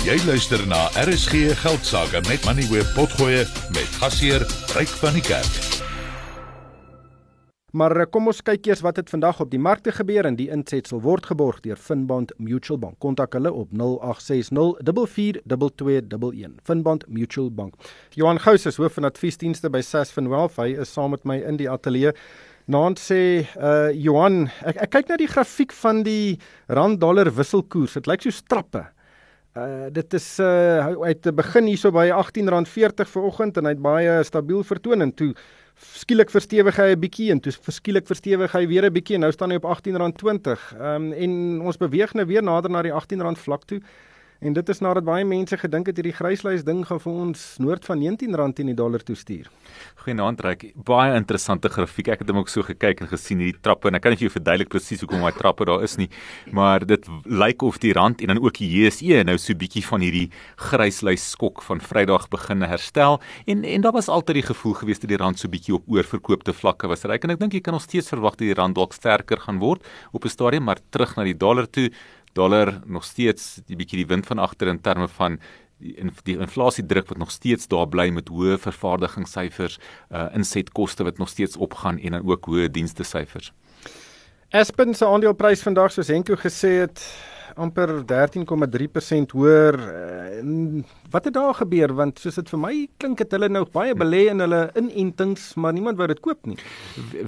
Jy luister na RSG Geldsaake met Money Web Potgoe met gasheer Ryk van die Kerk. Maar eh, kom ons kyk eers wat het vandag op die markte gebeur en die insetsel word geborg deur Finbond Mutual Bank. Kontak hulle op 0860 442211. Finbond Mutual Bank. Johan Gous is hoof van adviesdienste by Sasfin Wealth. Hy is saam met my in die ateljee. Naand sê uh Johan, ek, ek kyk na die grafiek van die rand dollar wisselkoers. Dit lyk so strappe. Uh dit is uh hy het begin hierso by R18.40 vanoggend en hy het baie stabiel vertoon en toe skielik verstewig hy 'n bietjie en toe verskielik verstewig hy weer 'n bietjie en nou staan hy op R18.20. Ehm um, en ons beweeg nou weer nader na die R18 vlak toe. En dit is nadat baie mense gedink het hierdie gryslys ding gaan vir ons noord van R19 teen die dollar toe stuur. Goeienaand Ryk. Baie interessante grafiek. Ek het hom ook so gekyk en gesien hierdie trappe en ek kan nie vir jou verduidelik presies hoekom daai trappe daar is nie, maar dit lyk of die rand en dan ook die JSE nou so bietjie van hierdie gryslys skok van Vrydag begin herstel en en daar was altyd die gevoel gewees dat die rand so bietjie op oorverkoopte vlakke was. Ryk en ek dink jy kan nog steeds verwag dat die rand dalk sterker gaan word op 'n stadium, maar terug na die dollar toe dollar nog steeds die bietjie die wind van agter in terme van die, die inflasie druk wat nog steeds daar bly met hoë vervaardigingssyfers, uh insetkoste wat nog steeds opgaan en dan ook hoë dienste syfers. Aspen se aandeleprys vandag soos Henko gesê het amper 13,3% hoër. Uh, wat het daar gebeur want soos dit vir my klink het hulle nou baie belê in hulle inentings, maar niemand wou dit koop nie.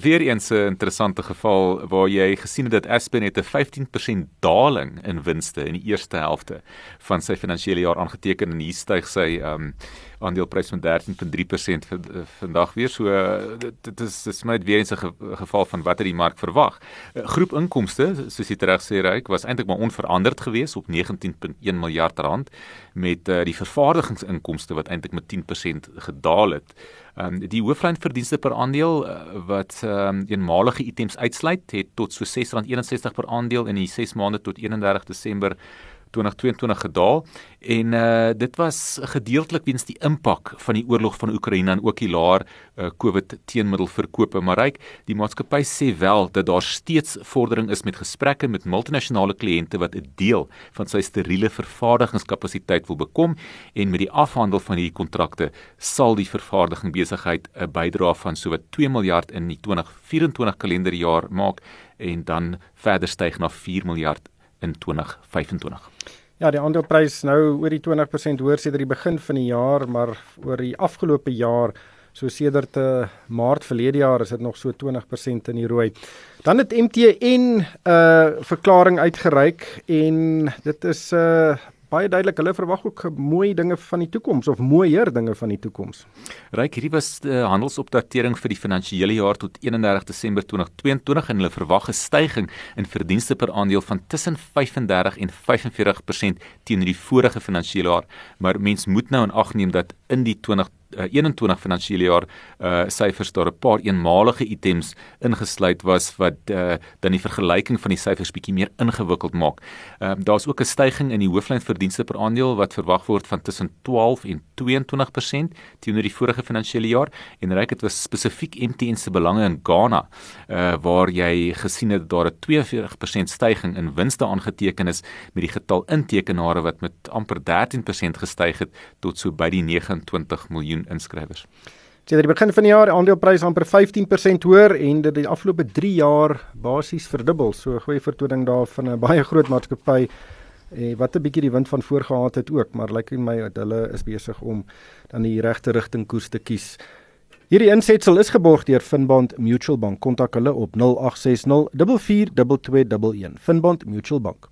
Weereens 'n interessante geval waar jy gesien het dat Aspen het 'n 15% daling in winste in die eerste helfte van sy finansiële jaar aangeteken en hier styg sy um aandeleprys van 13.3% vandag weer so dit, dit is dit is net weer eens 'n ge, geval van wat het die mark verwag. Groep inkomste soos jy reg sê Ryk was eintlik maar onveranderd geweest op 19.1 miljard rand met uh, die vervaardigingsinkomste wat eintlik met 10% gedaal het. Ehm um, die hooflyn verdienste per aandeel uh, wat ehm um, eenmalige items uitsluit het tot so R6.61 per aandeel in die 6 maande tot 31 Desember 2022 gedaal en uh dit was gedeeltelik weens die impak van die oorlog van Oekraïne en ook die laer uh, COVID teenmiddelverkope maar ryk die maatskappy sê wel dat daar steeds vordering is met gesprekke met multinasjonale kliënte wat 'n deel van sy steriele vervaardigingskapasiteit wil bekom en met die afhandel van hierdie kontrakte sal die vervaardiging besigheid 'n bydrae van sowat 2 miljard in die 2024 kalenderjaar maak en dan verder styg na 4 miljard in 2025. Ja, die aandeleprys nou oor die 20% hoër sedert die begin van die jaar, maar oor die afgelope jaar, so sedert uh, Maart verlede jaar, is dit nog so 20% in die rooi. Dan het MTN 'n uh, verklaring uitgereik en dit is 'n uh, baie duidelik hulle verwag ook mooi dinge van die toekoms of mooier dinge van die toekoms. Ryk hierdie was uh, eh, handelsopdatering vir die finansiële jaar tot 31 Desember 2022 en hulle verwag 'n stygings in verdienste per aandeel van tussen 35 en 45% teenoor die vorige finansiële jaar, maar mens moet nou in ag neem dat in die 20 uh, 21 finansiële jaar uh syfers daar 'n paar eenmalige items ingesluit was wat uh dan die vergelyking van die syfers bietjie meer ingewikkeld maak. Ehm uh, daar's ook 'n stygings in die hooflyn verdienste per aandeel wat verwag word van tussen 12 en 22% teenoor die vorige finansiële jaar en reik dit was spesifiek MTN se belange in Ghana uh waar jy gesien het daar 'n 42% stygings in winste aangeteken is met die getal intekenare wat met amper 13% gestyg het tot so by die 29 miljoen inskrywers. Sedert die begin van die jaar aandeleprys amper 15% hoër en dit die afgelope 3 jaar basies verdubbel. So 'n goeie vertoning daar van 'n baie groot maatskappy eh, wat 'n bietjie die wind van voor gehad het ook, maar lyk like my dat hulle is besig om dan die regte rigting koers te kies. Hierdie insetsel is geborg deur Finbond Mutual Bank. Kontak hulle op 0860 442211. Finbond Mutual Bank.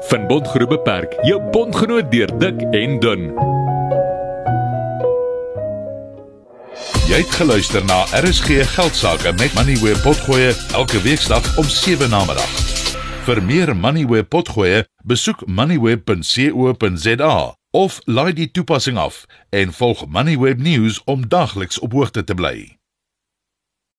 Van Bondgroep Beperk, jou bondgenoot deur dik en dun. Jy het geluister na RSG Geldsaake met Money where potgoe elke weeksdag om 7 na middag. Vir meer Money where potgoe, besoek moneyweb.co.za of laai die toepassing af en volg Moneyweb News om dagliks op hoogte te bly.